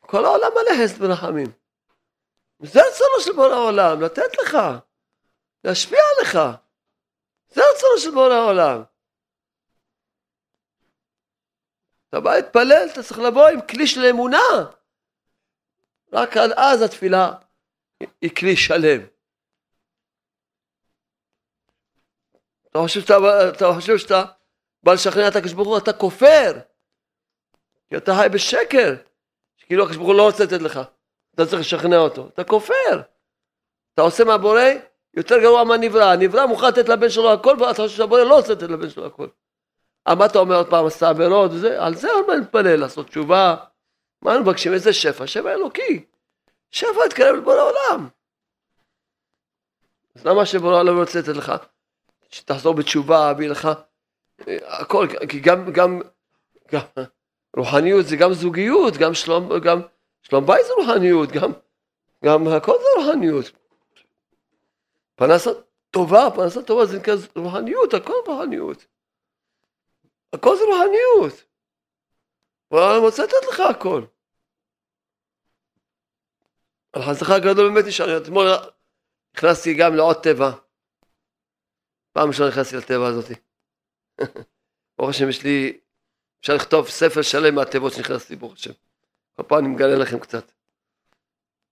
כל העולם מלא חסד ורחמים. זה רצונו של בורא העולם, לתת לך, להשפיע עליך. זה רצונו של בורא העולם. אתה בא להתפלל, אתה צריך לבוא עם כלי של אמונה. רק עד אז התפילה היא כלי שלם. אתה חושב שאתה, אתה חושב שאתה בא לשכנע את הקדוש ברוך הוא, אתה כופר. כי אתה חי בשקר. כאילו הקדוש ברוך הוא לא רוצה לתת לך. אתה צריך לשכנע אותו. אתה כופר. אתה עושה מהבורא יותר גרוע מהנברא. הנברא מוכן לתת לבן שלו הכל, ואתה חושב שהבורא לא רוצה לתת לבן שלו הכל. אבל מה אתה אומר עוד פעם, עשה עבירות וזה? על זה עוד נתפלל, לעשות תשובה. מה אנחנו מבקשים? איזה שפע? שפע אלוקי. שפע יתקרב לבורא עולם. אז למה שבורא לא רוצה לתת לך? שתחזור בתשובה, אביא לך הכל, כי גם, גם, גם רוחניות זה גם זוגיות, גם שלום, גם שלום בית זה רוחניות, גם, גם הכל זה רוחניות. פרנסה טובה, פרנסה טובה זה נקרא רוחניות, הכל רוחניות. הכל זה רוחניות. ואני רוצה לתת לך הכל. על חסדך הגדול באמת נשאר, אתמול נכנסתי גם לעוד טבע. פעם ראשונה נכנסתי לטבע הזאתי. ברוך השם יש לי אפשר לכתוב ספר שלם מהתיבות שנכנסתי ברוך השם. כל פעם אני מגלה לכם קצת.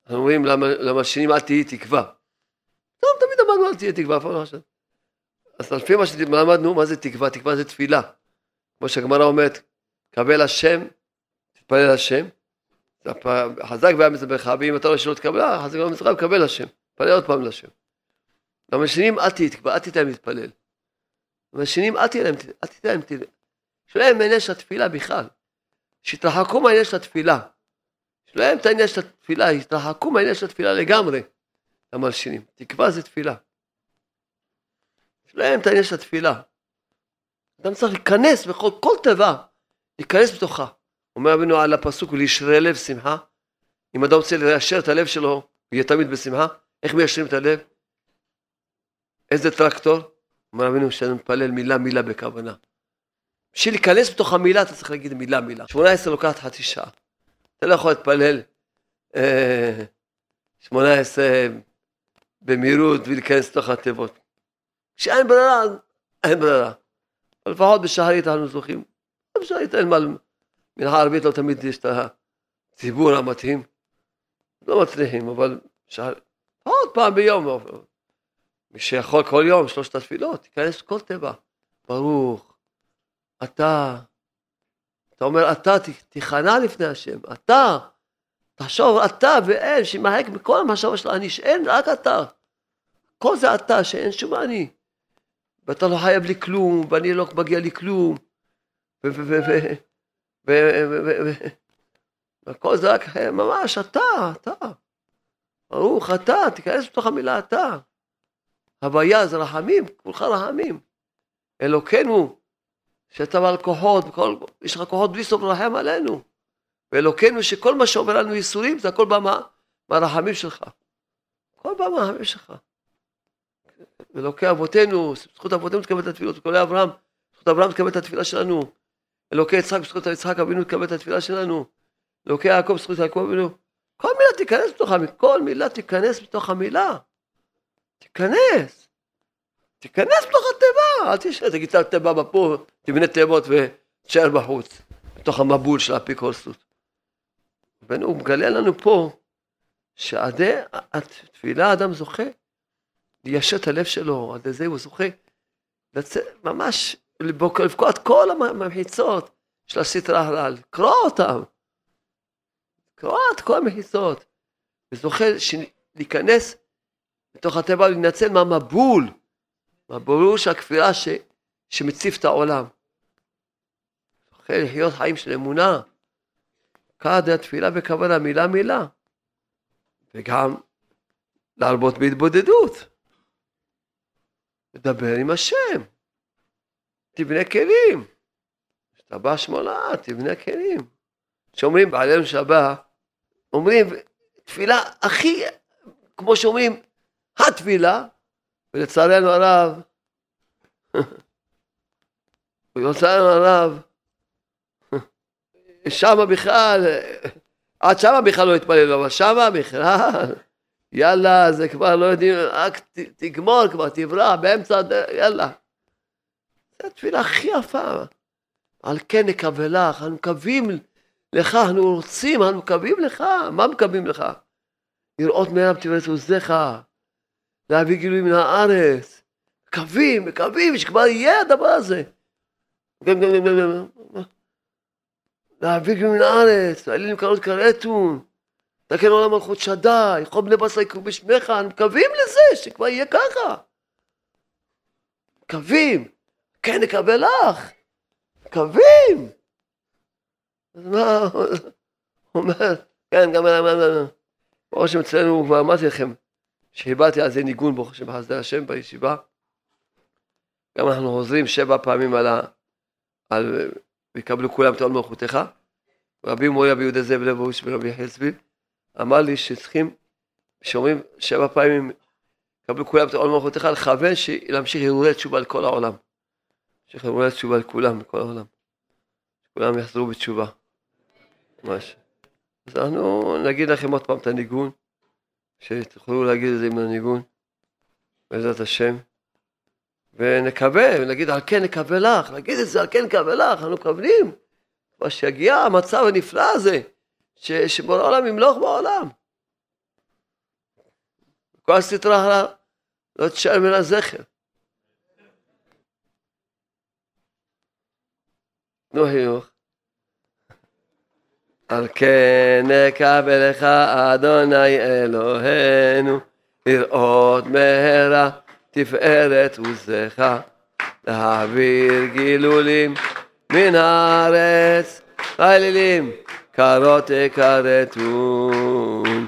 אנחנו אומרים למלשינים אל תהיי תקווה. טוב, תמיד אמרנו אל תהיה תקווה, אף פעם לא חשב. אז לפי מה שלמדנו, מה זה תקווה? תקווה זה תפילה. כמו שהגמרא אומרת, קבל השם, תתפלל השם. חזק והיה מזבחך, ואם אתה רואה שלא תקבלה, חזק והיה מזבחך, קבל השם. תפלל עוד פעם להשם. תהיה תקווה, אל להם להתפלל. למלשינים אל תהיה אל תיתן להם, שלהם מעניין של התפילה בכלל. שיתרחקו מהעניין של התפילה. שלהם את העניין של התפילה, יתרחקו מהעניין של התפילה לגמרי. למלשינים. תקווה זה תפילה. יש להם את העניין של התפילה. אדם צריך להיכנס בכל כל תיבה, להיכנס בתוכה. אומר רבינו על הפסוק, לישרי לב שמחה. אם אדם רוצה ליישר את הלב שלו, הוא יהיה תמיד בשמחה. איך מיישרים את הלב? איזה טרקטור? אומר רבינו שאני מתפלל מילה מילה בכוונה. בשביל להיכנס בתוך המילה אתה צריך להגיד מילה מילה. 18 לוקחת חצי שעה. אתה לא יכול להתפלל אה, 18 במהירות ולהיכנס לתוך התיבות. כשאין ברירה, אין ברירה. לפחות בשחרית אנחנו זוכים. בשחרית אין מה, מנחה ערבית לא תמיד יש את הציבור המתאים. לא מצליחים, אבל שחרית. עוד פעם ביום. מי שיכול כל יום, שלושת התפילות, תיכנס כל תיבה. ברוך, אתה, אתה אומר אתה תיכנע לפני השם, אתה, תחשוב אתה ואין שמהק מכל המחשבה של אני, שאין רק אתה. כל זה אתה, שאין שום אני. ואתה לא חייב לי כלום, ואני לא מגיע לי כלום. וכל זה רק ממש אתה, אתה. ברוך אתה, תיכנס בתוך המילה אתה. הוויה זה רחמים, כולך רחמים. אלוקינו, שאתה בעל כוחות, יש לך כוחות בלי סוף לרחם עלינו. ואלוקינו שכל מה שעובר לנו ייסורים זה הכל בא מה, מהרחמים שלך. הכל בא מהרחמים שלך. אלוקי אבותינו, זכות אבותינו תקבל את התפילות, אלוקי אברהם, זכות אברהם תקבל את התפילה שלנו. אלוקי יצחק, זכות יצחק אבינו תקבל את התפילה שלנו. אלוקי יעקב, זכות יעקב אבינו. כל מילה תיכנס בתוך המילה, כל מילה תיכנס בתוך המילה. תיכנס. תיכנס בתוך התיבה, אל תשאר, תגיד את התיבה בפה, תבנה תיבות ותשאר בחוץ, בתוך המבול של האפיקורסות. והוא מגלה לנו פה שעדי התפילה האדם זוכה ליישר את הלב שלו, על זה הוא זוכה. לצאת, ממש לבקוע את כל המחיצות של הסטרה הלל, לקרוא אותם, לקרוא את כל המחיצות, וזוכה להיכנס לתוך הטבע ולהינצל מהמבול, מהבול של הכפירה ש, שמציף את העולם. זוכה לחיות חיים של אמונה, כעד התפילה וכוונה מילה מילה, וגם להרבות בהתבודדות. לדבר עם השם. תבנה כלים. כשאתה בא שמונה, תבנה כלים. כשאומרים בעלינו שבא, אומרים תפילה הכי, כמו שאומרים, התפילה, ולצערנו הרב, ולצערנו הרב, שמה בכלל, עד שמה בכלל לא התפללו, אבל שמה בכלל, יאללה, זה כבר לא יודעים, רק תגמור כבר, תברח באמצע הדרך, יאללה. זו התפילה הכי יפה. על כן נקבלך, אנו מקווים לך, אנו רוצים, אנו מקווים לך. מה מקווים לך? לראות מעיניו תברס עוזיך, להביא גילוי מן הארץ. מקווים, מקווים שכבר יהיה הדבר הזה. להביא גילוי מן הארץ, האלים קרות כרתון. תקן עולם מלכות שדי, בני בשר יקראו בשמך, אנחנו מקווים לזה, שכבר יהיה ככה. מקווים, כן נקבל לך, מקווים. אז מה, הוא אומר, כן, גם ברוך השם אצלנו, כבר אמרתי לכם, שהבעתי על זה ניגון ברוך השם בחסדי השם בישיבה. גם אנחנו חוזרים שבע פעמים על ה... על... ויקבלו כולם את עול מלכותך. רבי מורי רבי יהודה זאב לבוש ורבי יחיא צבי. אמר לי שצריכים, שאומרים שבע פעמים, קבלו כולם את עול מלכותך, לכוון להמשיך הרהורי תשובה לכל העולם. להמשיך הרהורי תשובה לכולם, לכל העולם. שכולם יחזרו בתשובה. ממש. אז אנחנו נגיד לכם עוד פעם את הניגון, שתוכלו להגיד את זה עם הניגון, בעזרת השם. ונקווה, ונגיד על כן נקווה לך, נגיד את זה על כן נקווה לך, אנחנו מכוונים אבל שיגיע המצב הנפלא הזה, ש, שבורא העולם ימלוך בעולם. כל הסטרה לא תשאר מן הזכר. נו חיוך. על כן נקבל לך אדוני אלוהינו לראות מהרה תפארת עוזך להעביר גילולים מן הארץ האלילים קרות כרתון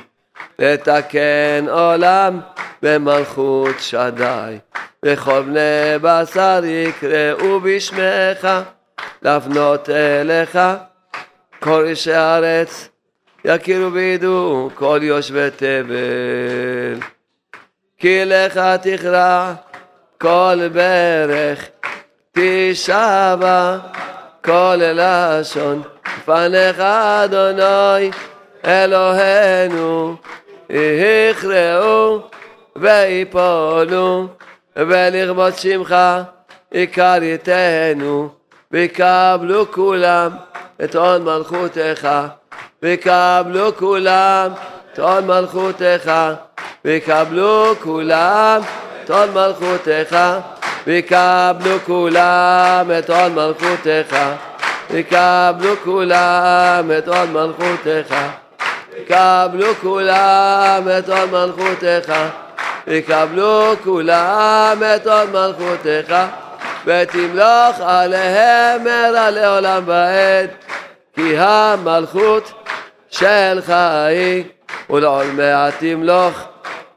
לתקן עולם במלכות שדי וכל בני בשר יקראו בשמך להפנות אליך. כל אישי הארץ יכירו וידעו כל יושבי תבל כי לך תכרע כל ברך תשבע כל לשון פניך אדוני אלוהינו יכרעו ויפולו ולרבות שמך יכריתנו ויקבלו כולם את עון מלכותך ויקבלו כולם את עון מלכותך ויקבלו כולם את עון מלכותך ויקבלו כולם את עון מלכותך. ויקבלו כולם את עון מלכותך. ויקבלו כולם את עון מלכותך. ויקבלו כולם את עון מלכותך. ותמלוך עליהם מרע לעולם ועד כי המלכות שלך היא ולעולמיה תמלוך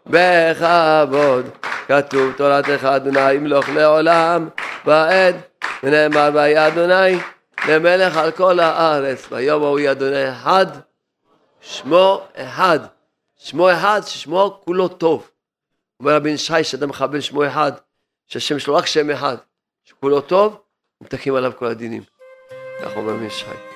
בכבוד. כתוב תורתך אדוני ימלוך לעולם. ועד ונאמר ויהי אדוני למלך על כל הארץ ויום ההוא אדוני אחד שמו אחד שמו אחד ששמו כולו טוב. אומר רבי ישי שאדם מכוון שמו אחד שהשם שלו רק שם אחד. שכולו טוב, מתקים עליו כל הדינים. כך אומר מישחי.